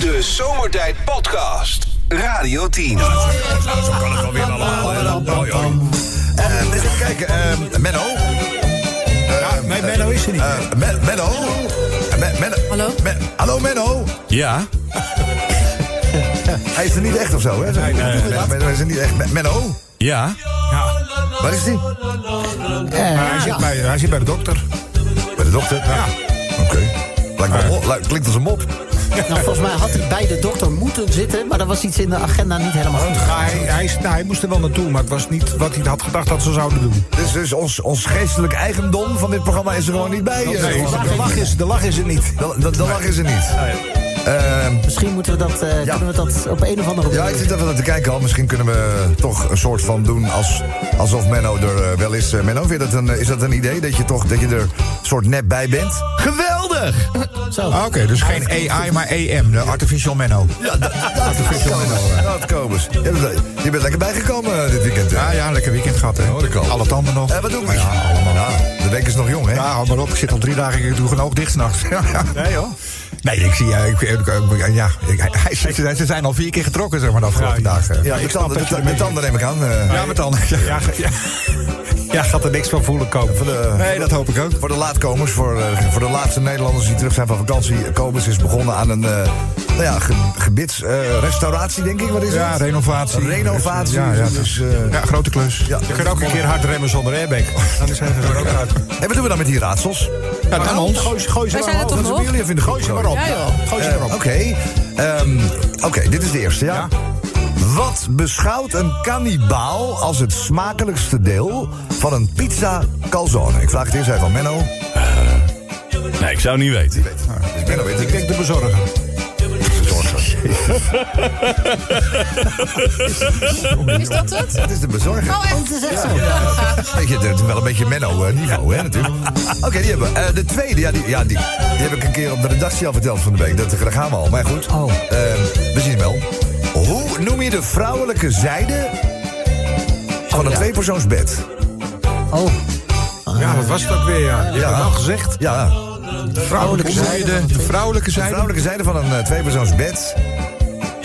De Zomertijd Podcast. Radio 10. Zo kan het wel weer allemaal. Hoi, hoi. Eh, dus even kijken, eh, Menno. Ja, nee, Menno is er niet. Eh, Men- Menno. Eh, Men- Menno. Hallo? Men- Hallo Menno. Ja? Hij is er niet echt of zo, hè? Nee, nee, nee. Menno is er niet echt. Men- Menno. Ja? Ja, Waar is die? hij, zit bij, hij zit bij de dokter. Bij de dokter? Ja. Oké. Lijkt me- lijkt- Klinkt als een mop. Nou, volgens mij had hij bij de dokter moeten zitten, maar er was iets in de agenda niet helemaal goed. Ja, hij, hij, nou, moest er wel naartoe, maar het was niet wat hij had gedacht dat ze zouden doen. Dus, dus ons, ons geestelijk eigendom van dit programma is er gewoon niet bij. eh. Nee, de lach is, de lach is er niet. De, de, de lach is er niet. Ehm, Misschien moeten we dat, eh, Ja. kunnen we dat op een of andere ja, manier... ik zit even naar te kijken al. Misschien kunnen we toch een soort van doen als, alsof Menno er eh, wel is. Eh, Menno, vind je dat een, is dat een idee? Dat je, toch, dat je er een soort net bij bent? Geweldig! Ah, Oké, dus geen AI, maar AM, de Artificial Menno. Ja, dat, dat, dat, Kobus. Je bent, je bent lekker bijgekomen eh, dit weekend. Ja, ja, lekker weekend gehad, hè. Oh, dat kan. Alle tanden nog. Eh, wat doen we? Ja, allemaal. Ja, de week is nog jong, hè? Ja, hou maar op. Ik zit al drie dagen, ik doe een oog dicht s'nachts. Nee hoor. Nee, ik zie, ja, ik, ik- ik- ja, ik- hij- ze, zijn al vier keer getrokken, zeg maar, de afgelopen dagen. Ja, met tanden, met, met tanden neem ik aan. eh. Ja, met tanden. Ja. Ja, gaat er niks van voelen komen. Voor de, Nee, dat hoop ik ook. voor de laatkomers, voor, eh, voor de laatste Nederlanders die terug zijn van vakantie. Kobus is begonnen aan een eh nou ja, ge, gebiedsrestauratie, denk ik. Wat is Ja, het? renovatie. Renovatie. Ja, ja. Dus, eh, Ja, grote klus. ja. Je kunt ook een keer hard remmen zonder airbag. Dan zijn ze er ook uit. En wat doen we dan met die raadsels? Ja, aan ons. Gooi, ze- gooi ze Wij maar zijn op. jullie even in de Gooi ze maar op. Gooi ze Eh, maar op. Oké, Ehm, oké, dit is de eerste, ja? Wat beschouwt een kannibaal als het smakelijkste deel van een pizza calzone? Ik vraag het eerst even aan Menno. Nee, ik zou niet weten. Dus Menno weet het Ik denk de bezorger. Is dat het? Het is de bezorger. Oh, echt? Het is echt zo. Weet je, het is wel een beetje Menno-niveau, hè, natuurlijk. Oké, die hebben we. Eh, de tweede, ja die, ja, die, die heb ik een keer op de redactie al verteld van de week. Dat, daar gaan we al, maar goed. Oh. Eh, we zien hem wel. Noem je de vrouwelijke zijde van een ja. tweepersoonsbed? Oh, Ja, dat was het ook weer, ja. Je Ja. hebt het al gezegd. Ja, De vrouwelijke zijde. De vrouwelijke de zijde. vrouwelijke zijde van een eh, tweepersoonsbed.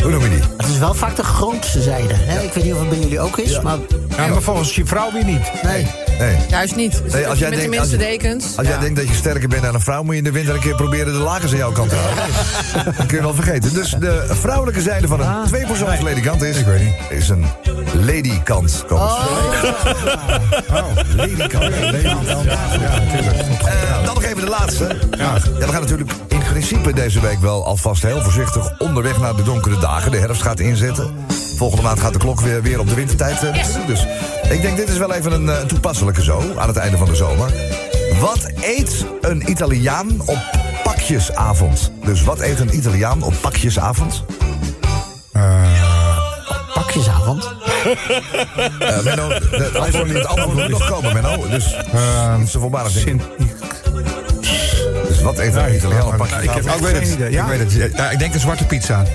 Hoe noem je die? het is wel vaak de grootste zijde. Hè? Ik weet niet of het bij jullie ook is, maar Ja, maar volgens je vrouw weer niet. nee. Nee. Juist niet. Dus Nee, als jij met de denkt- minste als dekens. Als jij denkt dat je sterker bent dan een vrouw... moet je in de winter een keer proberen de lakens aan jouw kant te houden. Dat kun je wel vergeten. Dus de vrouwelijke zijde van een tweepersoons ledikant is... Ik weet niet. Is een ladykant. Eens. Oh, ladykant. Ja, natuurlijk. Eh, dan nog even de laatste. Ja. we gaan natuurlijk in principe deze week wel alvast heel voorzichtig onderweg naar de donkere dagen. De herfst gaat inzetten. Volgende maand gaat de klok weer, weer op de wintertijd. eh. Dus ik denk dit is wel even een, eh, een toepasselijke zo aan het einde van de zomer. Wat eet een Italiaan op pakjesavond? Dus wat eet een Italiaan op pakjesavond? Pakjesavond. Eh Menno, de- het antwoord, het antwoord moet nog komen, Menno. Dus Ehm, het is een voorbarig ding. Sint Dus wat eet een Italiaan ik heb weet het. Ik weet het. Ja, ik denk de zwarte pizza.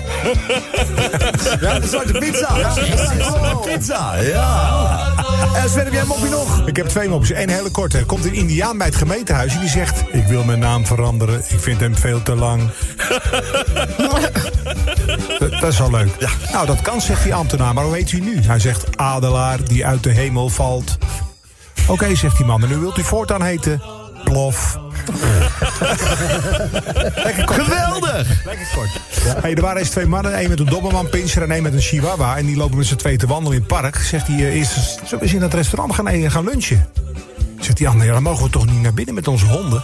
Ja, de zwarte pizza. Ja, zwarte pizza, ja. En Sven, heb jij een mopje nog? Ik heb twee mopjes. Eén hele korte. Er komt een indiaan bij het gemeentehuis en die zegt... Ik wil mijn naam veranderen. Ik vind hem veel te lang. dat, dat is wel leuk. Nou, dat kan, zegt die ambtenaar. Maar hoe heet u nu? Hij zegt Adelaar die uit de hemel valt. Oké, zegt die man. En nu wilt u voortaan heten... Plof. Lekker kort. Geweldig! Lekker kort. Hey, er waren eens twee mannen, één met een doberman pinscher en één met een chihuahua. En die lopen met z'n twee te wandelen in het park. Zegt hij, eh, eerst, eens, zullen we eens in het restaurant gaan eten en gaan lunchen? Zegt die ander, ja, dan mogen we toch niet naar binnen met onze honden?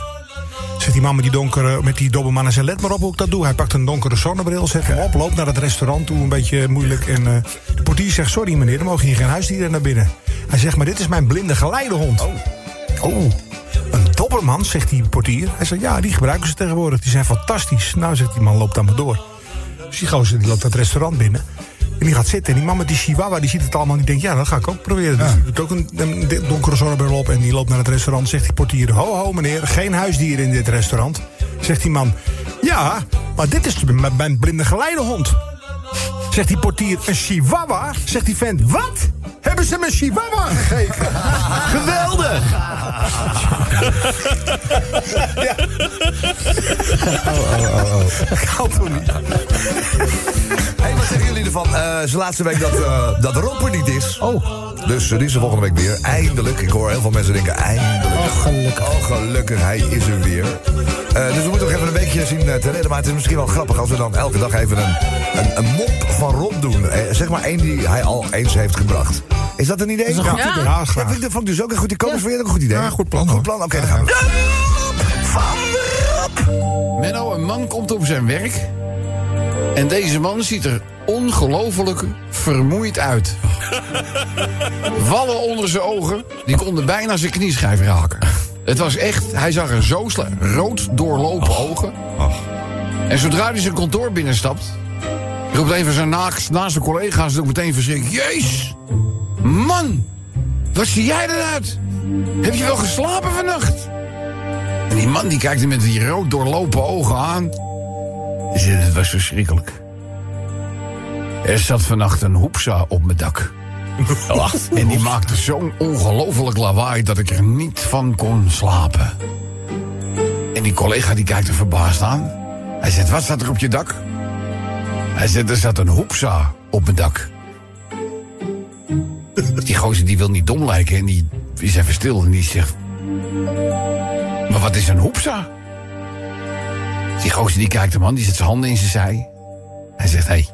Zegt die man met die, donkere, met die doberman en zegt, let maar op hoe ik dat doe. Hij pakt een donkere zonnebril, zet hem op, loopt naar het restaurant toe, een beetje moeilijk. En eh, de portier zegt, sorry meneer, er mogen hier geen huisdieren naar binnen. Hij zegt, maar dit is mijn blinde geleidehond. Oh. Een dobberman, zegt die portier. Hij zegt, ja, die gebruiken ze tegenwoordig. Die zijn fantastisch. Nou, zegt die man, loopt dan maar door. Dus die gozer die loopt dat restaurant binnen. En die gaat zitten. En die man met die chihuahua, die ziet het allemaal. En die denkt, ja, dat ga ik ook proberen. Dus die doet ook een, een donkere zonnebril op. En die loopt naar het restaurant. Zegt die portier, ho, ho, meneer, geen huisdieren in dit restaurant. Zegt die man, ja, maar dit is mijn, mijn blinde geleidehond. Zegt die portier, een chihuahua? Zegt die vent, wat? Hebben ze me een chihuahua gegeven? Geweldig! Kan toch niet? Hey, wat zeggen jullie ervan? Eh zijn laatste week dat, eh dat Rob er niet is. Oh. Dus eh, die is er volgende week weer. Eindelijk. Ik hoor heel veel mensen denken, eindelijk. Oh, gelukkig. Oh, gelukkig. Hij is er weer. Dus we moeten nog even een weekje zien te redden. Maar het is misschien wel grappig als we dan elke dag even een, een, een mop van Rob doen. Zeg maar één die hij al eens heeft gebracht. Is dat een idee? Dat is een goed ja. idee. Ja, Ja, graag. vind ik- dat vond ik dus ook een goed idee. Komen voor je ook een goed idee? Ja, goed plan, Goed plan? Oké, dan gaan we. De van Rob. Menno, een man komt op zijn werk. En deze man ziet er ongelooflijk vermoeid uit. Wallen onder zijn ogen, die konden bijna zijn knieschijf raken. Het was echt, hij zag er zo rood doorlopen ogen. En zodra hij zijn kantoor binnenstapt... roept een van zijn naast, naast zijn collega's ook meteen verschrikt... Jezus, man, wat zie jij eruit? Heb je wel geslapen vannacht? En die man die kijkt hem met die rood doorlopen ogen aan. Hij zegt, het was verschrikkelijk. Er zat vannacht een hoepsa op mijn dak. En die maakte zo'n ongelofelijk lawaai dat ik er niet van kon slapen. En die collega die kijkt er verbaasd aan. Hij zegt, wat staat er op je dak? Hij zegt, er zat een hoepsa op mijn dak. Die gozer die wil niet dom lijken en die is even stil en die zegt... Maar wat is een hoepsa? Die gozer die kijkt hem aan, die zet zijn handen in zijn zij. Hij zegt, hé, hey,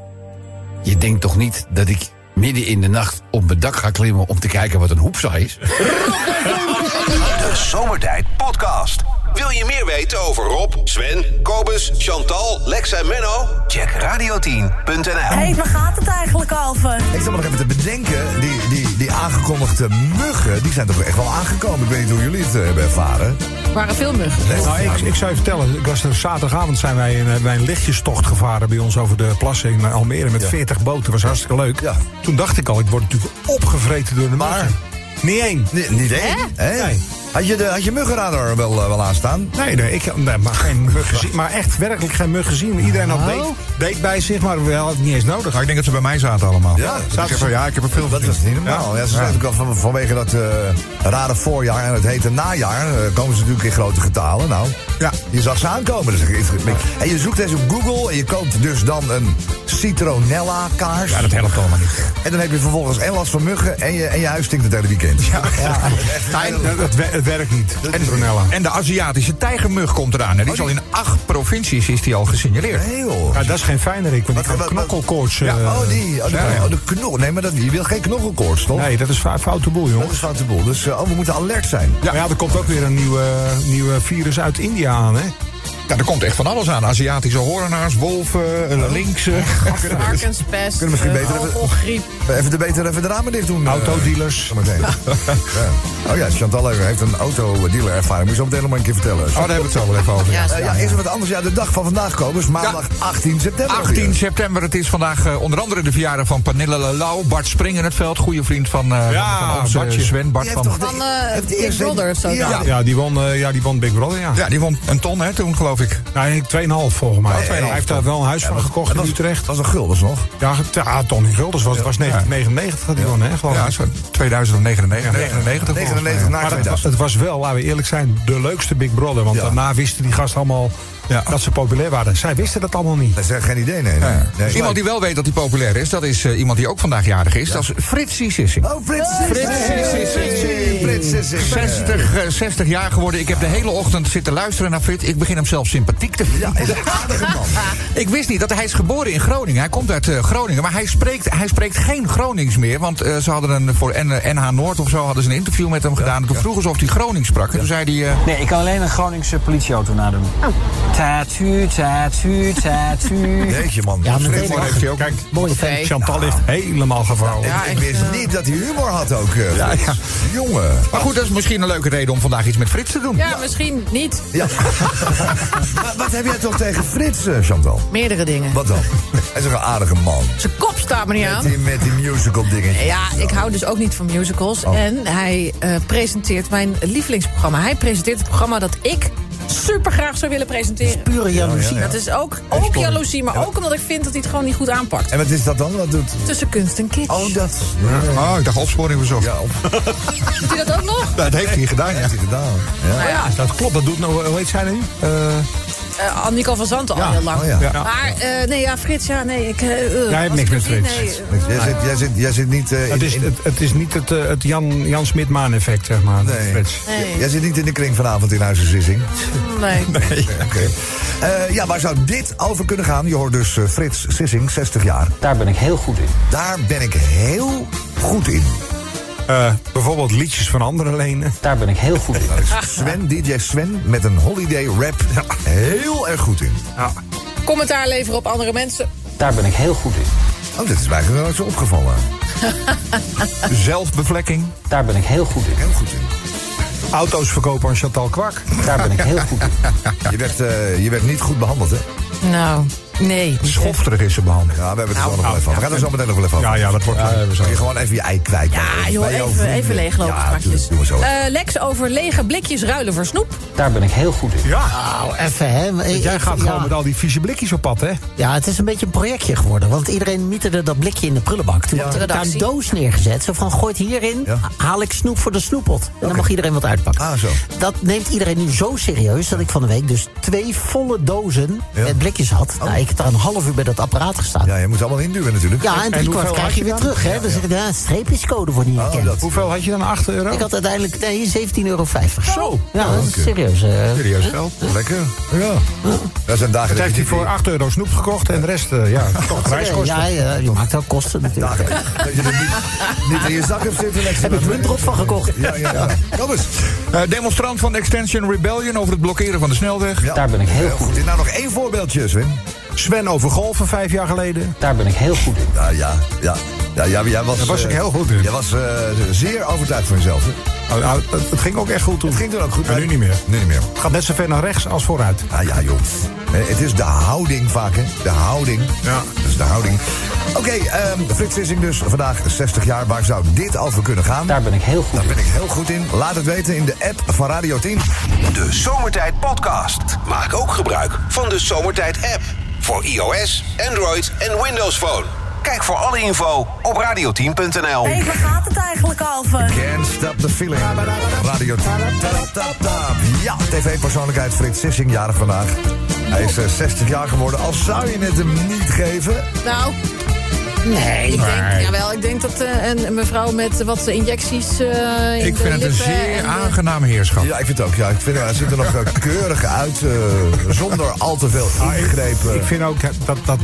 je denkt toch niet dat ik midden in de nacht op mijn dak ga klimmen... om te kijken wat een hoepsa is? De Zomertijd Podcast. Wil je meer weten over Rob, Sven, Kobus, Chantal, Lex en Menno? Check radio10.nl. Hé, waar gaat het eigenlijk over? Ik zat me nog even te bedenken, die, die, die aangekondigde muggen, die zijn toch echt wel aangekomen. Ik weet niet hoe jullie het eh, hebben ervaren. Er waren veel muggen. Nou, ik, ik zou je vertellen, ik was er, zaterdagavond zijn wij een, wij een lichtjestocht gevaren bij ons over de plassen in Almere met 40 boten. was hartstikke leuk. Ja. Toen dacht ik al, ik word natuurlijk opgevreten door de Maar? muggen. Niet één. Nee, niet één. Hè? Nee. Had je de, had je muggenradar wel, eh, wel aanstaan? Nee, nee, ik, nee maar geen mug gezien. Maar echt werkelijk geen mug gezien. Iedereen had date, date bij zich, maar we hadden het niet eens nodig. Nou, ik denk dat ze bij mij zaten allemaal. Ja, ik zaten heb, er- ja, ik heb er veel Dat was niet normaal. Ja, ze zijn Ja. natuurlijk al van, vanwege dat eh, rare voorjaar en het hete najaar... eh, komen ze natuurlijk in grote getalen. Nou, Ja. je zag ze aankomen. Dus ik- ik- en je zoekt deze op Google en je koopt dus dan een citronella kaars. Ja, dat helpt allemaal niet. En dan heb je vervolgens en last van muggen en je, en je huis stinkt het hele weekend. Ja. Nee, het, wer- het werkt niet. En, Petronella. en de Aziatische tijgermug komt eraan. En die is al in acht provincies is die al gesignaleerd. Nee joh. Ja, dat is geen fijnerik, want die kan knokkelkoorts... Ja, eh, oh, die. Oh, ja. oh, de knol. Nee, maar dat, je wil geen knokkelkoorts, toch? Nee, dat is foute boel, Dat jongens. is foute boel. Dus eh, oh, we moeten alert zijn. Ja. Maar ja, er komt ook weer een nieuwe, nieuwe virus uit India aan, hè? Ja, er komt echt van alles aan. Aziatische hoornaars, wolven, eh, linkse. Varkenspest, Kunnen misschien eh, beter even- alcoholgriep. Even de beter even de ramen dicht doen. eh, Autodealers. Ja. Oh ja, Chantal heeft een autodealer ervaring. Moet je zo meteen nog maar een keer vertellen. Oh, daar hebben we het zo wel even over. Ja, Eh, ja, eerst wat anders. Ja, de dag van vandaag komen is maandag 18 september. 18 september, het is vandaag eh, onder andere de verjaardag van Pernille Lalau. Bart Spring in het veld, goede vriend van, eh Ja, van, van onze Bartje. Sven. Bart Die van, heeft toch Van de- eh, Big Brother of zo. Ja. die won, eh, ja, die won Big Brother, ja. ja, die won een ton hè, toen, geloof ik. Nee, 2,5 volgens mij. Oh, 2,5 Hij heeft daar wel een huis van gekocht in was, Utrecht. dat was een guldens nog. Ja, ja Tony Gulders was, was 1999 dat hij won, hè? Geloof Ja, ik. zo 2099, 99 volgens mij, 99 ja. na Maar het, 2000. het was wel, laten we eerlijk zijn, de leukste Big Brother. Want Ja. daarna wisten die gasten allemaal Ja. dat ze populair waren. Zij wisten dat allemaal niet. Dat is geen idee, nee. nee. Ja. nee. Iemand die wel weet dat hij populair is, dat is eh, iemand die ook vandaag jarig is. Dat is Fritsie Sissing. Oh, Frits Frits Sissing. Frits Sissing. 60, eh, 60 jaar geworden. Ik heb de hele ochtend zitten luisteren naar Frits. Ik begin hem zelf sympathiek te vinden. Ja, is een aardige man. Ik wist niet dat hij is geboren in Groningen. Hij komt uit eh, Groningen, maar hij spreekt, hij spreekt geen Gronings meer. Want eh, ze hadden een, voor N- NH Noord of zo hadden ze een interview met hem gedaan. En toen vroegen ze of hij Gronings sprak. En toen zei hij... eh, Nee, ik kan alleen een Groningse politieauto nadoen. Tatu, tatu, tatu. Jeetje, man. Ja, Frits, meteen heeft hij ook. Kijk, vent. Chantal ligt helemaal gevouwen. Ja, ik wist eh, niet dat hij humor had ook. eh, Ja. Jongen. Maar goed, dat is misschien een leuke reden om vandaag iets met Frits te doen. Ja, misschien niet. Ja. maar wat heb jij toch tegen Frits, eh, Chantal? Meerdere dingen. Wat dan? Hij is een aardige man. Zijn kop staat me niet Met aan. die, met die musical dingen. Ja, ik hou dus ook niet van musicals. Oh. En hij eh, presenteert mijn lievelingsprogramma. Hij presenteert het programma dat ik super graag zou willen presenteren. Pure jaloezie. Dat is ook, ook jaloezie, maar ook omdat ik vind dat hij het gewoon niet goed aanpakt. En wat is dat dan? Wat doet... Tussen kunst en kitsch. Oh, dat... Oh, ik dacht opsporing verzocht. Ja. Doet hij dat ook nog? Dat heeft hij gedaan, ja. heeft hij gedaan. Ja. Nou ja, Dat klopt, dat doet nou, hoe heet zij nu? Uh, Annico van Zanten al heel lang. Oh, ja. Ja. Maar, eh, nee, ja, Frits, ja, nee. Ik, uh, Jij hebt niks met Frits. Nee, Jij, zit, jij, zit, jij zit niet... in, het, is, in- het, het is niet het, het Jan, Jan Smit-Maan effect, zeg maar. Nee. Frits. nee, Jij zit niet in de kring vanavond in Huizen Sissing. nee. Oké. Eh, ja, waar zou dit over kunnen gaan? Je hoort dus Frits Sissing, 60 jaar. Daar ben ik heel goed in. Daar ben ik heel goed in. Eh, bijvoorbeeld liedjes van anderen lenen. Daar ben ik heel goed in. Is Sven, DJ Sven, met een holiday rap heel erg goed in. Commentaar leveren op andere mensen. Daar ben ik heel goed in. Oh, dat is mij eigenlijk wel eens opgevallen. Zelfbevlekking. Daar ben ik heel goed in. Heel goed in. Auto's verkopen aan Chantal Kwak. Daar ben ik heel goed in. Je werd, eh, je werd niet goed behandeld, hè? Nou, nee. Schofterig is ze behandeld. Ja, we hebben het er zo nog wel even over. We gaan er zo meteen nog wel even over. Ja, ja, dat wordt... Je gewoon even je ei kwijt. Ja, joh, even, even leeglopen Ja, straks. tuurlijk, doen we zo. Eh, Lex over lege blikjes ruilen voor snoep. Daar ben ik heel goed in. Ja, Nou, even, hè. want jij gaat ja. gewoon met al die vieze blikjes op pad, hè? Ja, het is een beetje een projectje geworden. Want iedereen mieterde dat blikje in de prullenbak. Toen had ik daar een doos neergezet. Zo van, gooit hierin, Ja. haal ik snoep voor de snoeppot. En dan mag iedereen wat uitpakken. Ah, zo. Dat neemt iedereen nu zo serieus... dat ik van de week dus twee volle dozen Ja. met blikjes had. Nou, ik heb daar een half uur bij dat apparaat gestaan. Ja, Ja, je moet allemaal induwen natuurlijk. en drie hoeveel kwart krijg je je weer terug. Hè? Dan zeg ik, ja, een streepjescode voor niet Oh, herkend. dat. Hoeveel had je dan? 8 euro? Ik had uiteindelijk nee, 17,50 euro. Zo. Ja, dat is serieus. eh. Serieus geld. Lekker. Ja. Dat zijn dagen Dat heeft hij voor 8 euro snoep gekocht en de rest, eh, ja, toch reiskosten. Ja, ja, je maakt ook kosten natuurlijk. dagen dat je er niet, niet in je zak hebt zitten. Heb ik munt erop van gekocht. Ja, ja, ja. Kom eens. Eh, demonstrant van Extension Rebellion over het blokkeren van de snelweg. Ja. Daar ben ik heel goed in. Nou, nog één voorbeeldje, Sven. Sven over golven vijf jaar geleden. Daar ben ik heel goed in. Ja, ja, ja. ja, ja jij was, Daar was ik eh, heel goed in. Jij was eh, zeer overtuigd van jezelf. Hè? Nou, nou, het, het ging ook echt goed toen. Het ging toen ook goed. Maar nu niet meer. Nu niet meer. Het gaat net zo ver naar rechts als vooruit. Ah ja, joh. Het is de houding vaak, hè? De houding. Ja. Dat is de houding. Oké, ehm Frits Sissing dus. Vandaag 60 jaar. Waar zou dit over kunnen gaan? Daar ben ik heel goed Daar in. ben ik heel goed in. Laat het weten in de app van Radio 10. De Zomertijd Podcast. Maak ook gebruik van de Zomertijd app. Voor iOS, Android en Windows Phone. Kijk voor alle info op radio10.nl. Hey, waar gaat het eigenlijk over? Can't stop the feeling. Radio 10. Ta-ta-ta. Ja, tv-persoonlijkheid Frits Sissing, jarig vandaag. Hij is eh, 60 jaar geworden. Al zou je het hem niet geven. Nou, Nee. ik denk, jawel, ik denk dat eh, een mevrouw met wat injecties eh in Ik de vind het een zeer en de- aangename heerschap. Ja, ik vind het ook. Ja, ik vind, hij ziet er nog eh, keurig uit. eh, zonder al te veel ingrepen. Ik vind ook dat, dat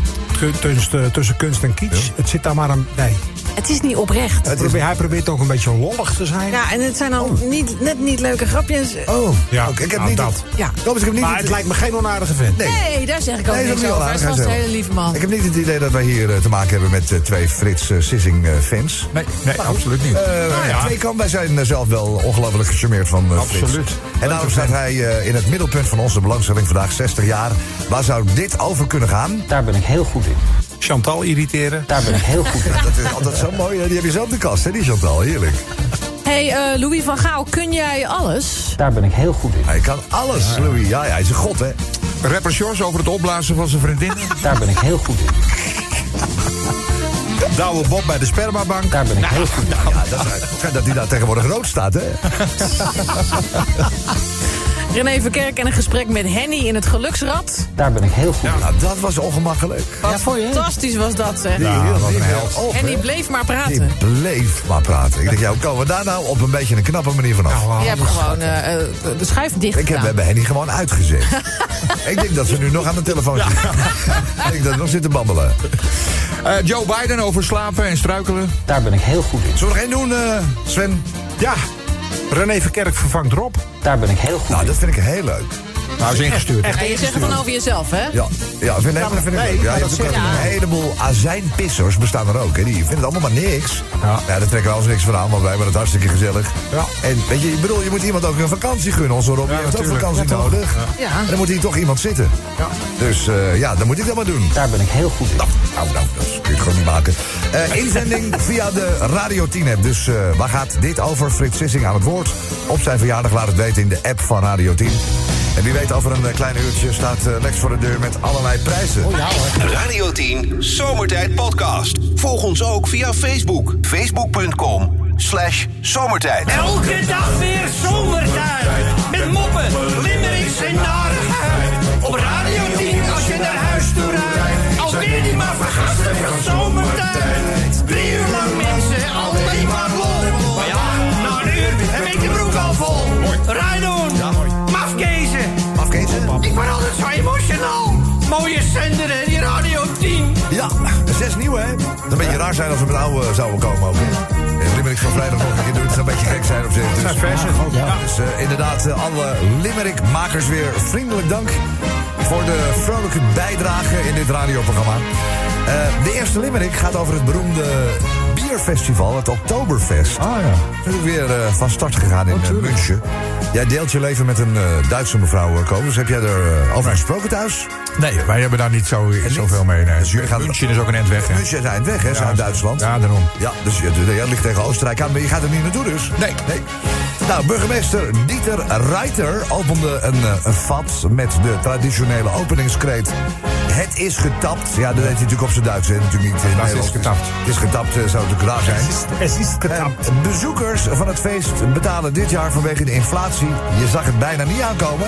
tussen, tussen kunst en kitsch, het zit daar maar een... Nee. Het is niet oprecht. Het is- hij probeert ook een beetje lollig te zijn. Ja, en het zijn dan niet, net niet leuke grapjes. Oh, Ja, oké, ik heb nou, niet... dat. Ja. Thomas, ik heb niet maar het- het lijkt me geen onaardige vent. Nee. Nee, daar zeg ik ook Nee, dat niks is wel over. Hij is vast een hij is hele lieve man. Ik heb niet het idee dat wij hier eh, te maken hebben met eh, twee Frits eh, Sissing fans. Nee, nee absoluut niet. Ja. Twee kan, wij zijn zelf wel ongelooflijk gecharmeerd van Frits. Absoluut. En daarom staat hij eh, in het middelpunt van onze belangstelling vandaag, 60 jaar. Waar zou dit over kunnen gaan? Daar ben ik heel goed in. Chantal irriteren. Daar ben ik heel goed in. Dat is altijd zo mooi, hè? die heb je zo op de kast, hè, die Chantal, heerlijk. hey, eh, Louis van Gaal, kun jij alles? Daar ben ik heel goed in. Hij kan alles, Louis. Ja, ja, hij is een god, hè. Rapper over het opblazen van zijn vriendin. Daar ben ik heel goed in. Douwe Bob bij de spermabank. Daar ben ik heel goed in. Ja, dat, is, dat hij daar tegenwoordig rood staat, hè. René Verkerk en een gesprek met Henny in het geluksrad. Daar ben ik heel goed in. Nou, dat was ongemakkelijk. Ja, voor je? Fantastisch was dat, zeg. Die Henny hè. bleef maar Die praten. bleef maar praten. Ik denk, ja, hoe komen we daar nou op een beetje een knappe manier vanaf? Je hebt gewoon eh, eh, de schuif dicht Ik heb, we hebben Henny gewoon uitgezet. ik denk dat ze nu nog aan de telefoon zitten. ik denk dat ze nog zitten babbelen. Eh, Joe Biden over slapen en struikelen. Daar ben ik heel goed in. Zullen we nog één doen, eh, Sven? Ja, René Verkerk vervangt Rob. Daar ben ik heel goed Nou, in. dat vind ik heel leuk. Nou, is ingestuurd. Ja, je zegt het dan over jezelf, hè? Ja, ja vind, nee, maar dat vind ik nee, leuk. Ja, je dat hebt ook zeg- een heleboel azijnpissers bestaan er ook. Hè. Die vinden het allemaal maar niks. Ja. daar trekken we ons niks van aan, want wij hebben het hartstikke gezellig. Ja. En weet je, ik bedoel, je moet iemand ook een vakantie gunnen. Onze Rob die heeft ook natuurlijk. vakantie Ja, nodig. Ja. En dan moet hier toch iemand zitten. Ja. Dus eh, ja, dan moet ik dat maar doen. Daar ben ik heel goed in. Nou, nou, nou, dat kun je gewoon niet maken. Eh, inzending via de Radio 10 app. Dus eh, waar gaat dit over? Frits Sissing aan het woord. Op zijn verjaardag laat het weten in de app van Radio 10. En wie weet, over een eh, klein uurtje staat eh, Lex voor de deur met allerlei prijzen. Oh ja hoor. Radio 10 Zomertijd Podcast. Volg ons ook via Facebook. Facebook.com slash zomertijd. Elke dag weer zomertijd. Met moppen, limmerings en narigheid. Op Radio 10 als je naar huis toe rijdt. Alweer die maar vergasten van zomertijd. 10. Ja, zes nieuwe, hè? Het zou een beetje raar zijn als we met oude zouden komen ook. En Limerick van vrijdag nog een keer doen. Het zou een beetje gek zijn op zich. Dus, zijn versen. dus eh, inderdaad, eh, alle Limerick-makers weer vriendelijk dank... voor de vrolijke bijdrage in dit radioprogramma. Eh, de eerste Limerick gaat over het beroemde bierfestival, het Oktoberfest. Ah ja. Het is ook weer eh, van start gegaan in uh, München. Jij deelt je leven met een eh, Duitse mevrouw, uh, Kobus. Heb jij er over gesproken thuis? Nee, wij hebben daar niet zo, zoveel mee. Nee. Dus jullie gaan- München is ook een eind weg. Hè? München is eind weg, hè? Zijn Duitsland. Ja, daarom. Ja, dus je, ligt tegen Oostenrijk aan, maar je gaat er niet naartoe dus. Nee. nee. Nou, burgemeester Dieter Reiter opende een, een vat met de traditionele openingskreet. Het is getapt. Ja, dat weet hij natuurlijk op zijn Duits, hè? Natuurlijk niet in Dat is getapt. Het is getapt, eh, zou natuurlijk raar zijn. Het is getapt. Eh, bezoekers van het feest betalen dit jaar vanwege de inflatie. Je zag het bijna niet aankomen.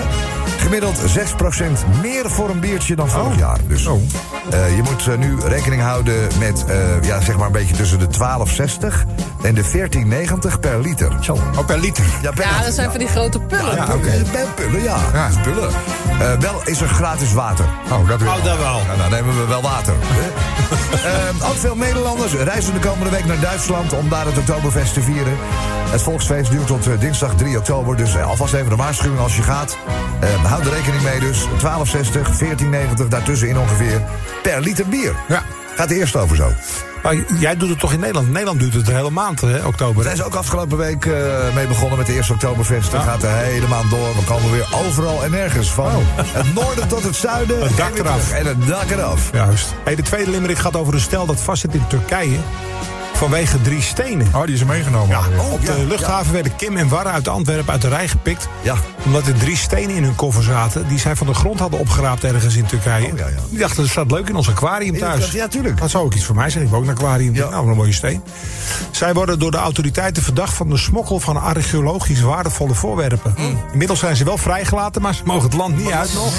Gemiddeld 6% meer voor een biertje dan vorig jaar. Dus Oh. eh, je moet eh, nu rekening houden met eh, ja, zeg maar een beetje tussen de 12,60 en de 14,90 per liter. Zo. Oh, per liter. Ja, per Ja, liter, dat zijn van die grote pullen. Ja. Pullen, ja. Ja. Pullen. Eh, wel is er gratis water. Oh, dat weer. Oh, dat wel. Nou, dan nemen we wel water. Eh, ook veel Nederlanders reizen de komende week naar Duitsland om daar het Oktoberfest te vieren. Het volksfeest duurt tot dinsdag 3 oktober, dus alvast even een waarschuwing als je gaat. Houd er rekening mee dus. 12,60, 14,90, daartussenin ongeveer per liter bier. Ja. Gaat de eerste over zo. Maar jij doet het toch in Nederland? Nederland doet het de hele maand, hè, oktober. We zijn ze ook afgelopen week eh, mee begonnen met de eerste Oktoberfest. Dat gaat de hele maand door. We komen weer overal en nergens van. Het noorden tot het zuiden. Het dak eraf. En het dak eraf. Juist. Hey, de tweede limerick gaat over een stel dat vastzit in Turkije. Vanwege drie stenen. Oh, die is er meegenomen. Ja, op de ja, luchthaven werden Kim en Warre uit Antwerpen uit de rij gepikt. Ja. Omdat er drie stenen in hun koffer zaten. die zij van de grond hadden opgeraapt ergens in Turkije. Oh. Die dachten, dat staat leuk in ons aquarium thuis. Ja, tuurlijk. Dat zou ook iets voor mij zijn. Ik wil ook een aquarium. Nou, een mooie steen. Zij worden door de autoriteiten verdacht van de smokkel van archeologisch waardevolle voorwerpen. Inmiddels zijn ze wel vrijgelaten, maar ze mogen het land niet uit nog.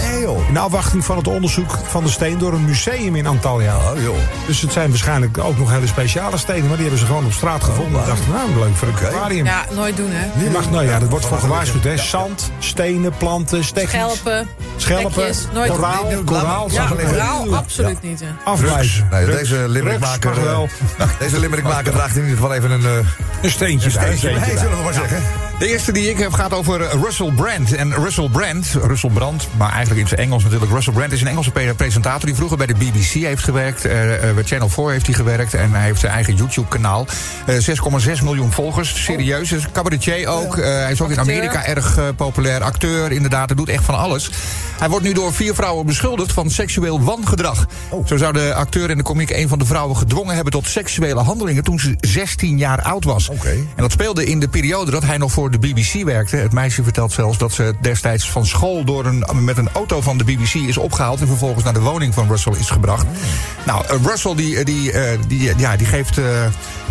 In afwachting van het onderzoek van de steen door een museum in Antalya. Oh, joh. Dus het zijn waarschijnlijk ook nog hele speciale stenen, maar die hebben ze gewoon op straat gevonden. Ik dacht, nou, leuk voor een aquarium. Ja, nooit doen, hè. Je mag, nou ja, dat wordt voor gewaarschuwd, hè. Zand, stenen, planten, stekjes. Schelpen, Schelpen, nooit koraal, koraal. Ja, koraal, absoluut niet, hè. Afwijzen. Nee, deze eh, deze limerickmaker draagt in ieder geval even een, eh, Een steentje. een bij, steentje zullen we maar zeggen. De eerste die ik heb gaat over eh, Russell Brand. En Russell Brand, Russell Brand, maar eigenlijk in het Engels natuurlijk. Russell Brand is een Engelse pre- presentator die vroeger bij de BBC heeft gewerkt. eh, eh, bij Channel 4 heeft hij gewerkt. En hij heeft zijn eigen YouTube-kanaal. Eh, 6,6 miljoen volgers. Serieus. Is cabaretier ook. Eh, hij is ook in. Amerika erg eh, populair. Acteur, inderdaad. Hij doet echt van alles. Hij wordt nu door vier vrouwen beschuldigd van seksueel wangedrag. Zo zou de acteur en de komiek een van de vrouwen gedwongen hebben tot seksuele handelingen toen ze 16 jaar oud was. En dat speelde in de periode dat hij nog voor de BBC werkte. Het meisje vertelt zelfs dat ze destijds van school door een, met een auto van de BBC is opgehaald. En vervolgens naar de woning van Russell is gebracht. Nou, eh, Russell die, eh, die, eh, die, ja, die, geeft,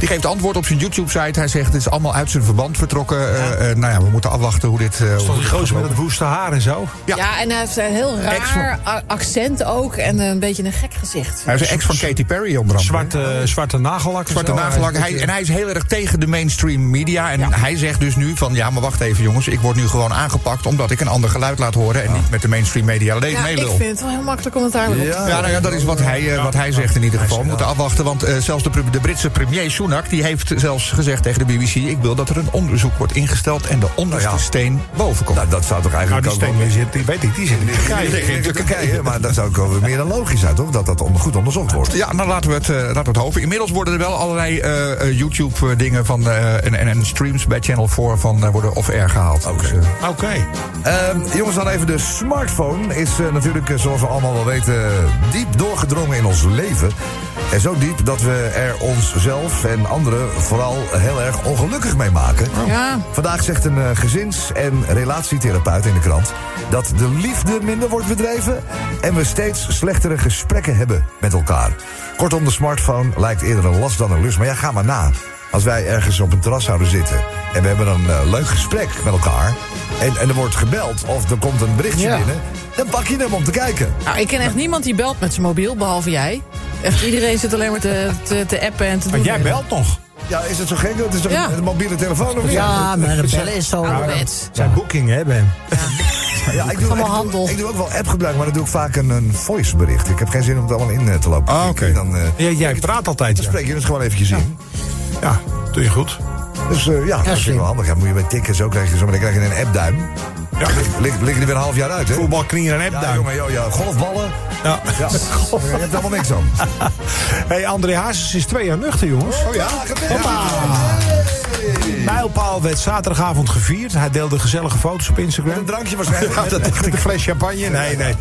die geeft antwoord op zijn YouTube-site. Hij zegt: het is allemaal uit zijn verband vertrokken. Eh, eh, nou ja, we moeten afwachten hoe dit. eh, hoe Toch dit die gozer met het woeste haar en zo. Ja. Ja. en hij heeft een heel raar accent ook. En een beetje een gek gezicht. Hij is een ex van Katy Perry onder andere. Zwarte, zwarte nagellak. en Zwarte nagellak. Hij en hij is heel erg tegen de mainstream media. En Ja. hij zegt dus nu van... ja, maar wacht even jongens. Ik word nu gewoon aangepakt... omdat ik een ander geluid laat horen... en niet met de mainstream media le- Ja, ik vind het wel heel makkelijk om het daar weer op te Ja, nou ja, dat is wat hij, eh, wat hij zegt in ieder geval. We moeten afwachten, want eh, zelfs de, de Britse premier Sunak... die heeft zelfs gezegd tegen de BBC... ik wil dat er een onderzoek wordt ingesteld... en de onderste Nou ja. steen boven komt. Nou, dat zou toch Nou, eigenlijk die ook steen die zit, die weet ik, die zit in Turkije. Nee, in Turkije, maar dat zou ook wel meer dan logisch zijn, toch? Dat dat onder- goed onderzocht wordt. Ja, nou laten we, het, eh, laten we het hopen. Inmiddels worden er wel allerlei eh, eh, YouTube-dingen van eh, en, en, en streams bij Channel 4 van worden off-air gehaald. Oké. Dus, eh. Ehm, jongens, dan even de smartphone. Is natuurlijk, zoals we allemaal wel weten, diep doorgedrongen in ons leven. En zo diep dat we er onszelf en anderen vooral heel erg ongelukkig mee maken. Ja. Vandaag zegt een eh, gezins- en relatietherapeut in de krant... dat de liefde minder wordt bedreven... en we steeds slechtere gesprekken hebben met elkaar. Kortom, de smartphone lijkt eerder een last dan een lust. Maar ja, ga maar na. Als wij ergens op een terras zouden zitten... en we hebben een eh, leuk gesprek met elkaar... En, en er wordt gebeld of er komt een berichtje Ja. binnen... dan pak je hem om te kijken. Nou, ik ken echt niemand die belt met zijn mobiel, behalve jij. Echt iedereen zit alleen maar te, te, te appen en te doen. Maar jij belt nog. Ja, is het zo gek? Het is toch Ja. een mobiele telefoon of niet? Ja, maar de bellen is zo... Ouderwets. Zijn boeking, hè, Ben? Ja, ik doe, Allemaal ik doe- handel. Ik doe ook wel appgebruik, maar dan doe ik vaak een, een voicebericht. Ik heb geen zin om het allemaal in eh, te lopen. Ah, oké. Eh, Ja, jij praat altijd, dan ja. spreek je het gewoon eventjes in. Ja, doe je goed. Dus eh, ja, dat vind ik slim. wel handig. Ja, moet je bij tikken zo krijg je zo, maar dan krijg je een appduim. Ja. Liggen lig er weer een half jaar uit, hè? Voetbalknieën en Ja, appduim. jongen, joh, ja, golfballen. Ja. Ja. Je hebt helemaal niks aan. hey, André Hazes is twee jaar nuchter, jongens. Oh ja, Mijlpaal werd zaterdagavond gevierd. Hij deelde gezellige foto's op Instagram. Een drankje waarschijnlijk. Ja, dat dacht ik, een fles champagne. Nee, nee.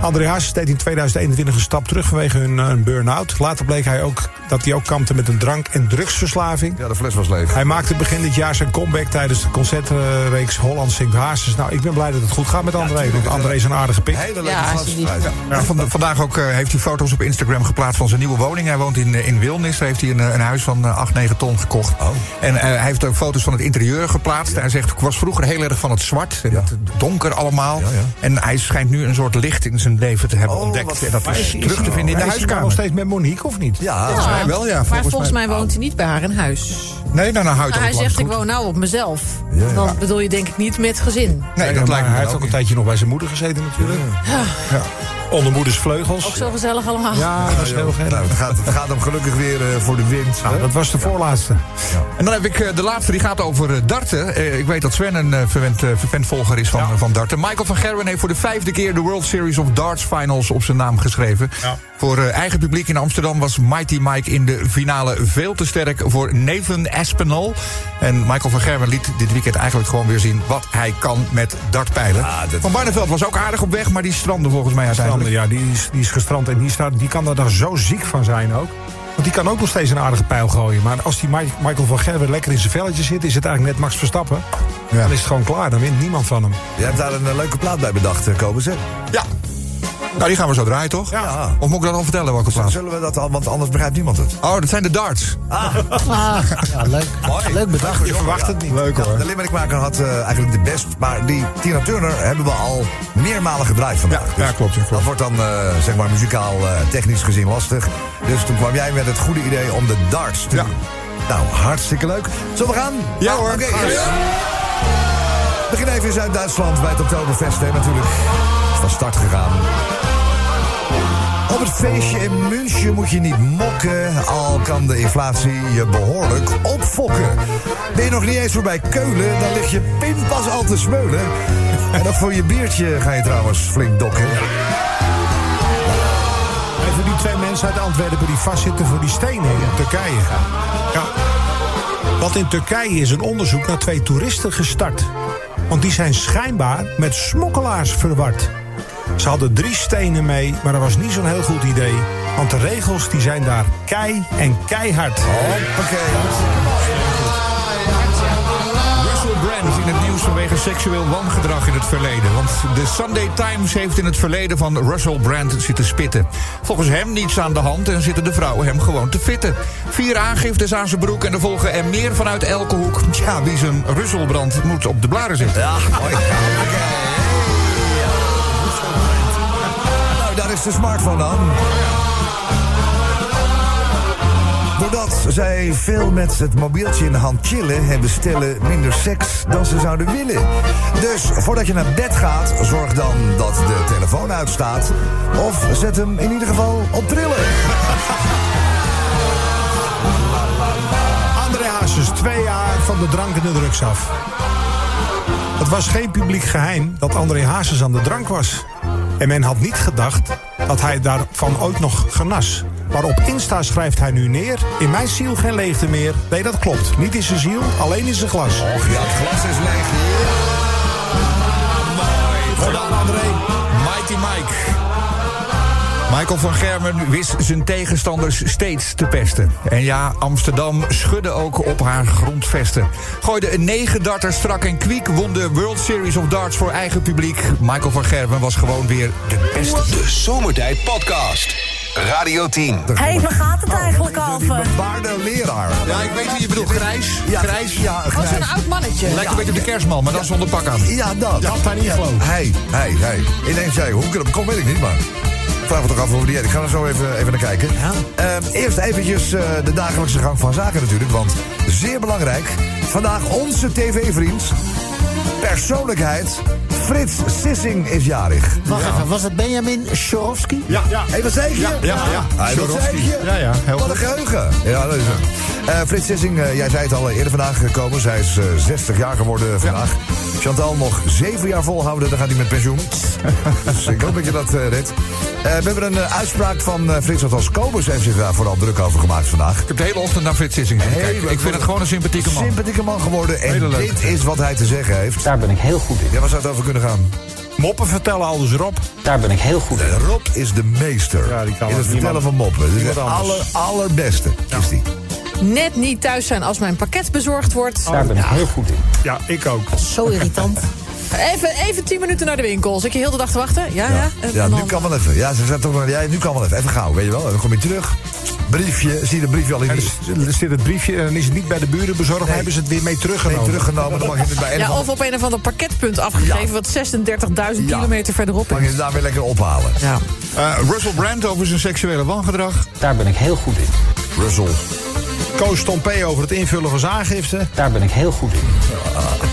André Hazes deed in 2021 een stap terug vanwege een, eh, een burn-out. Later bleek hij ook dat hij ook kampte met een drank- en drugsverslaving. Ja, de fles was leeg. Hij maakte begin dit jaar zijn comeback tijdens de concertreeks Holland Zingt Hazes. Nou, ik ben blij dat het goed gaat met André. Want André is een aardige pik. Hele leuke Ja, gast. alsjeblieft. Ja, van- vandaag ook eh, heeft hij foto's op Instagram geplaatst van zijn nieuwe woning. Hij woont in, eh, in Wilnis. Daar heeft hij een, een huis van eh, 8, 9 ton gekocht. Oh. En hij heeft ook foto's van het interieur geplaatst. Hij zegt, ik was vroeger heel erg van het zwart. En het donker allemaal. Ja, ja. En hij schijnt nu een soort licht in zijn leven te hebben Oh, ontdekt. En dat is terug te vinden in de Hij is huiskamer. nog steeds met Monique, of niet? Ja, Volgens mij wel, ja. maar volgens mij- mij woont hij niet bij haar in huis. Nee, nou, nou houdt hij het zegt, ik woon nou op mezelf. Ja, ja. Dan bedoel je denk ik niet met gezin. Nee, dat lijkt me hij heeft ook een tijdje nog bij zijn moeder gezeten natuurlijk. Ja. Onder moeders vleugels. Ook zo gezellig allemaal. Ja, dat is heel gezellig. Nou, het, gaat, het gaat hem gelukkig weer eh, voor de wind. Nou, dat was de voorlaatste. En dan heb ik eh, de laatste, die gaat over eh, darten. Eh, ik weet dat Sven een eh, verwend, eh, vervent volger is van, Ja. van darten. Michael van Gerwen heeft voor de vijfde keer de World Series of Darts Finals op zijn naam geschreven. Ja. Voor eh, eigen publiek in Amsterdam was Mighty Mike in de finale veel te sterk voor Nathan Aspinall. En Michael van Gerwen liet dit weekend eigenlijk gewoon weer zien wat hij kan met dartpijlen. Ja, dat- Van Barneveld was ook aardig op weg, maar die strandde volgens mij Sander, ja, die is, die is gestrand en die, staat, die kan er dan zo ziek van zijn ook. Want die kan ook nog steeds een aardige pijl gooien. Maar als die Mi- Michael van Gerwen lekker in zijn velletje zit... is het eigenlijk net Max Verstappen. Ja. Dan is het gewoon klaar. Dan wint niemand van hem. Je hebt daar een eh, leuke plaat bij bedacht, uh, Kobus, hè? Ja. Nou, die gaan we zo draaien, toch? Ja. Of moet ik dat al vertellen welke plaats? Zullen we dat al, want anders begrijpt niemand het. Oh, dat zijn de darts. Ah, ja, leuk. Leuk bedacht. Je verwacht het niet. Leuk Ja, hoor. de Limerickmaker had eh, eigenlijk de best, maar die Tina Turner hebben we al meermalen gedraaid vandaag. Ja, ja, klopt, ja, klopt. Dat wordt dan, eh, zeg maar, muzikaal eh, technisch gezien lastig. Dus toen kwam jij met het goede idee om de darts te Ja. doen. Nou, hartstikke leuk. Zullen we gaan? Ja, hoor. Oké. Begin even in Zuid-Duitsland bij het Oktoberfest, hè, natuurlijk. Van start gegaan. Op het feestje in München moet je niet mokken, al kan de inflatie je behoorlijk opfokken. Ben je nog niet eens voorbij Keulen, dan lig je pinpas al te smeulen. En ook voor je biertje ga je trouwens flink dokken. Even die twee mensen uit Antwerpen die vastzitten voor die stenen in Turkije. Ja. Want in Turkije is een onderzoek naar twee toeristen gestart. Want die zijn schijnbaar met smokkelaars verward. Ze hadden drie stenen mee, maar dat was niet zo'n heel goed idee. Want de regels die zijn daar kei en keihard. Hoppakee. Russell Brand in het nieuws vanwege seksueel wangedrag in het verleden. Want de Sunday Times heeft in het verleden van Russell Brand zitten spitten. Volgens hem niets aan de hand en zitten de vrouwen hem gewoon te fitten. Vier aangiftes aan zijn broek en er volgen er meer vanuit elke hoek. Ja, wie zijn Russell Brand moet op de blaren zitten. Ja, mooi. Is de smartphone dan. Doordat zij veel met het mobieltje in de hand chillen... hebben stellen minder seks dan ze zouden willen. Dus voordat je naar bed gaat, zorg dan dat de telefoon uitstaat. Of zet hem in ieder geval op trillen. André Hazes, twee jaar van de drank en de drugs af. Het was geen publiek geheim dat André Hazes aan de drank was. En men had niet gedacht dat hij daarvan ooit nog genas. Maar op Insta schrijft hij nu neer... in mijn ziel geen leegte meer. Nee, dat klopt. Niet in zijn ziel, alleen in zijn glas. Och ja, het glas is leeg. Michael van Germen wist zijn tegenstanders steeds te pesten. En ja, Amsterdam schudde ook op haar grondvesten. Gooide een 9 darter strak en kwiek, won de World Series of Darts voor eigen publiek. Michael van Germen was gewoon weer de beste. De Zomertijd Podcast. Radio 10. Hé, hey, waar gaat het eigenlijk over? Baarde leraar. Ja, ik weet wie je bedoelt. Grijs. Ja, Grijs. Ja, Oh, grijs. zo'n oud mannetje. Lijkt een beetje op de kerstman, maar dan zonder pak aan. Ja, dat. Dat daar niet geloof. Hij, hij, hij. Ineens zei, hoe ik erop kom, weet ik niet, maar... Ik vraag me toch af hoe die. Ik ga er zo even, even naar kijken. Ehm, eerst eventjes eh, de dagelijkse gang van zaken natuurlijk. Want zeer belangrijk. Vandaag onze tv-vriend. Persoonlijkheid. Frits Sissing is jarig. Wacht even, was het Benjamin Shorowski? Ja, ja. Hé, wat zei ik je? Ja, ja, ja. Hé, wat zei ik je? Ja, ja, heel Wat een geheugen. Ja, dat is hem. Eh, Frits Sissing, eh, jij zei het al eerder vandaag gekomen. Zij is eh, 60 jaar geworden vandaag. Chantal nog 7 jaar volhouden, dan gaat hij met pensioen. dus ik hoop dat je dat eh, redt. Eh, we hebben een eh, uitspraak van eh, Frits, althans Kobus heeft zich daar vooral druk over gemaakt vandaag. Ik heb de hele ochtend naar Frits Sissing kijken. Ik vind het gewoon een sympathieke man. Sympathieke man geworden. En Hele dit is wat hij te zeggen heeft. Daar ben ik heel goed in. Ja, waar zou het over kunnen gaan? Moppen vertellen, al dus Rob. Daar ben ik heel goed in. Rob is de meester Ja, die kan in het het vertellen niemand- van moppen. Dus de niemand anders. aller, allerbeste is die. Net niet thuis zijn als mijn pakket bezorgd wordt. Daar ben ik heel goed in. Ja, ik ook. Zo irritant. Even, even 10 minuten naar de winkel. Zit je heel de dag te wachten? Ja, ja. Ja, dan- nu kan wel even. Ja, ze toch wel, ja, nu kan wel even. Even gauw, weet je wel. En dan kom je terug. Briefje, zie je de briefje al in er zit het briefje en dan is het niet bij de buren bezorgd. Dan Nee. hebben ze het weer mee teruggenomen. Nee, teruggenomen. Dan mag je het bij Ja, of op een of ander pakketpunt afgegeven... Ja. wat 36.000 Ja. kilometer verderop mag je is. het daar weer lekker ophalen. Ja. Eh, Russell Brand over zijn seksuele wangedrag. Daar ben ik heel goed in. Russell. Koos Tompé over het invullen van zaangifte. Daar ben ik heel goed in.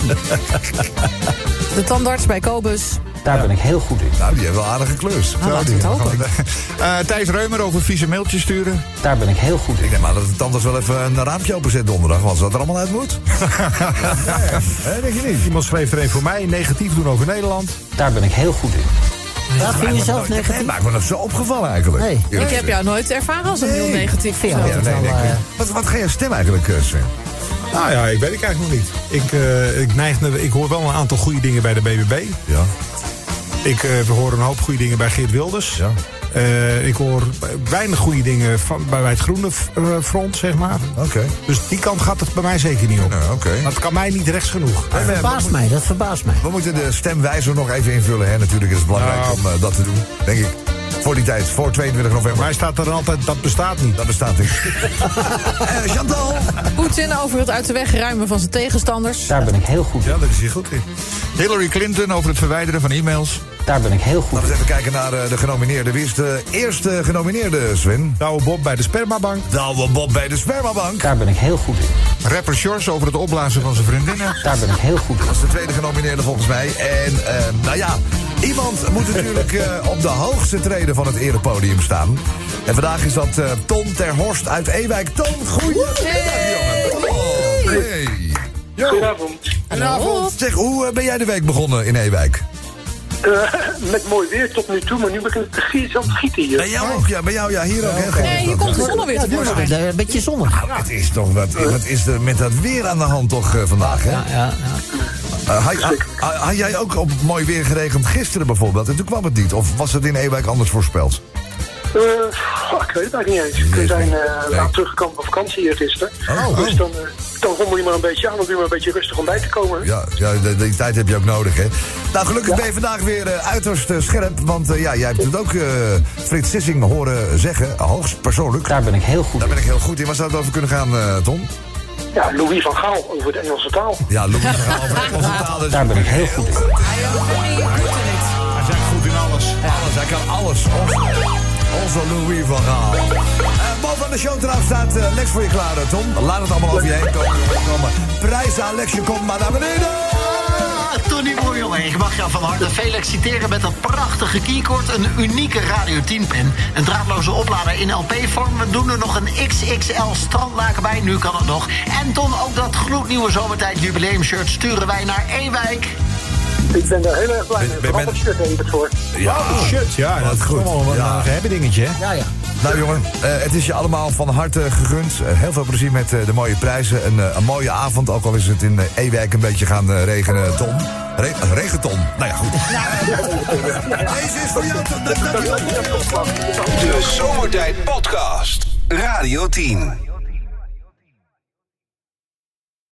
De tandarts bij Kobus. Daar ben ik heel goed in. Nou, die hebben wel aardige klus. Nou, we het hopen. Eh, Thijs Reumer over vieze mailtjes sturen. Daar ben ik heel goed in. Ik neem aan dat het anders wel even een raampje openzet donderdag. Want dat er allemaal uit moet. ja, ja. Hè, denk je niet? Iemand schreef er een voor mij. Negatief doen over Nederland. Daar ben ik heel goed in. Ja, vind je zelf Nee, negatief? maakt me dat zo opgevallen eigenlijk. Nee. Ik heb jou nooit ervaren als een heel negatief Ja, nee, nee, eh, wat, wat ga je stem eigenlijk, eh, Sven? Nou ja, ik weet het eigenlijk nog niet. Ik, eh, ik, neig naar, ik hoor wel een aantal goede dingen bij de BBB. Ja. Ik eh, hoor een hoop goede dingen bij Geert Wilders. Ja. Eh, ik hoor weinig goede dingen van, bij het groene eh, front, zeg maar. Oké. Dus die kant gaat het bij mij zeker niet op. Nou, oké. Dat kan mij niet rechts genoeg. We- verbaast mij, dat verbaast mij. We moeten de stemwijzer nog even invullen. Hè? Natuurlijk is het belangrijk Nou. om dat te doen. Denk ik. Voor die tijd, voor 22 Voor november. mij staat er altijd, dat bestaat niet. Dat bestaat niet. Eh, Chantal. Poetin over het uit de weg ruimen van zijn tegenstanders. Daar ben ik heel goed in. Ja, dat is hier goed in. Hillary Clinton over het verwijderen van e-mails. Daar ben ik heel goed Laten we in. eens even kijken naar eh, de genomineerden. Wie is de eerste genomineerde, Sven? Douwe Bob bij de spermabank. Douwe Bob bij de spermabank. Daar ben ik heel goed in. Rapper Shores over het opblazen van zijn vriendinnen. Daar ben ik heel goed in. Dat is de tweede genomineerde volgens mij. En eh, nou ja, iemand moet natuurlijk eh, op de hoogste treden van het erepodium staan. En vandaag is dat eh Ton ter Horst uit Ewijk. Ton, goedemiddag jongen. Oh, hey. Goedenavond. Goedenavond. Zeg, hoe eh, ben jij de week begonnen in Ewijk? Eh, met mooi weer tot nu toe, maar nu begint het aan het gieten hier. Bij jou ook, ja. Bij jou, ja. Hier ook, hè. Nee, je komt de zon alweer Ja, tevoorschijn. een beetje zonnig. Het is toch wat, wat is er met dat weer aan de hand toch eh, vandaag, hè? Ja, ja, ja. Eh, had, had- had jij ook op mooi weer geregend gisteren bijvoorbeeld? En toen kwam het niet. Of was het in Ewijk anders voorspeld? Eh, goh, ik weet het eigenlijk niet eens. We zijn eh Nee. laat teruggekomen van vakantie hier gisteren. Oh. Dus dan, eh, dan rommel je maar een beetje aan, dan doe je maar een beetje rustig om bij te komen. Ja, ja de- die tijd heb je ook nodig, hè? Nou, gelukkig ben je vandaag weer eh, uiterst scherp. Want eh, ja, jij hebt het ook eh, Frits Sissing horen zeggen, hoogst persoonlijk. Daar ben ik heel goed Daar in. ben ik heel goed in. Waar zou het over kunnen gaan, eh, Tom? Ja, Louis van Gaal over de Engelse taal. Ja, Louis van Gaal van de Engelse taal. Dus Daar ben ik heel goed in. Hij zijn goed in alles. alles, hij kan alles. Onze, Louis van Gaal. Boven de showtrap staat eh, Lex voor je klaar, eh, Tom. Laat het allemaal over je heen komen. komen. Prijs aan Lex, je komt maar naar beneden. Ah, Tony Boer, jongen. Ik mag jou van harte feliciteren met dat prachtige keycord. Een unieke Radio 10-pen. Een draadloze oplader in LP-vorm. We doen er nog een XXL strandlaken bij. Nu kan het nog. En Ton, ook dat gloednieuwe zomertijd jubileumshirt sturen wij naar Ewijk. Ik ben daar heel erg blij mee. Ben- ben- het shirt heb ik het voor. Ja, Shit, ja, dat is goed. wel een Ja. hebben dingetje, hè? Ja, ja. Nou jongen, eh, het is je allemaal van harte gegund. Eh, heel veel plezier met eh, de mooie prijzen. Een, een mooie avond, ook al is het in Ewijk een beetje gaan regenen, Tom. Re regenton. Nou ja, goed. Deze is voor jou. De Zomertijd Podcast. Radio 10.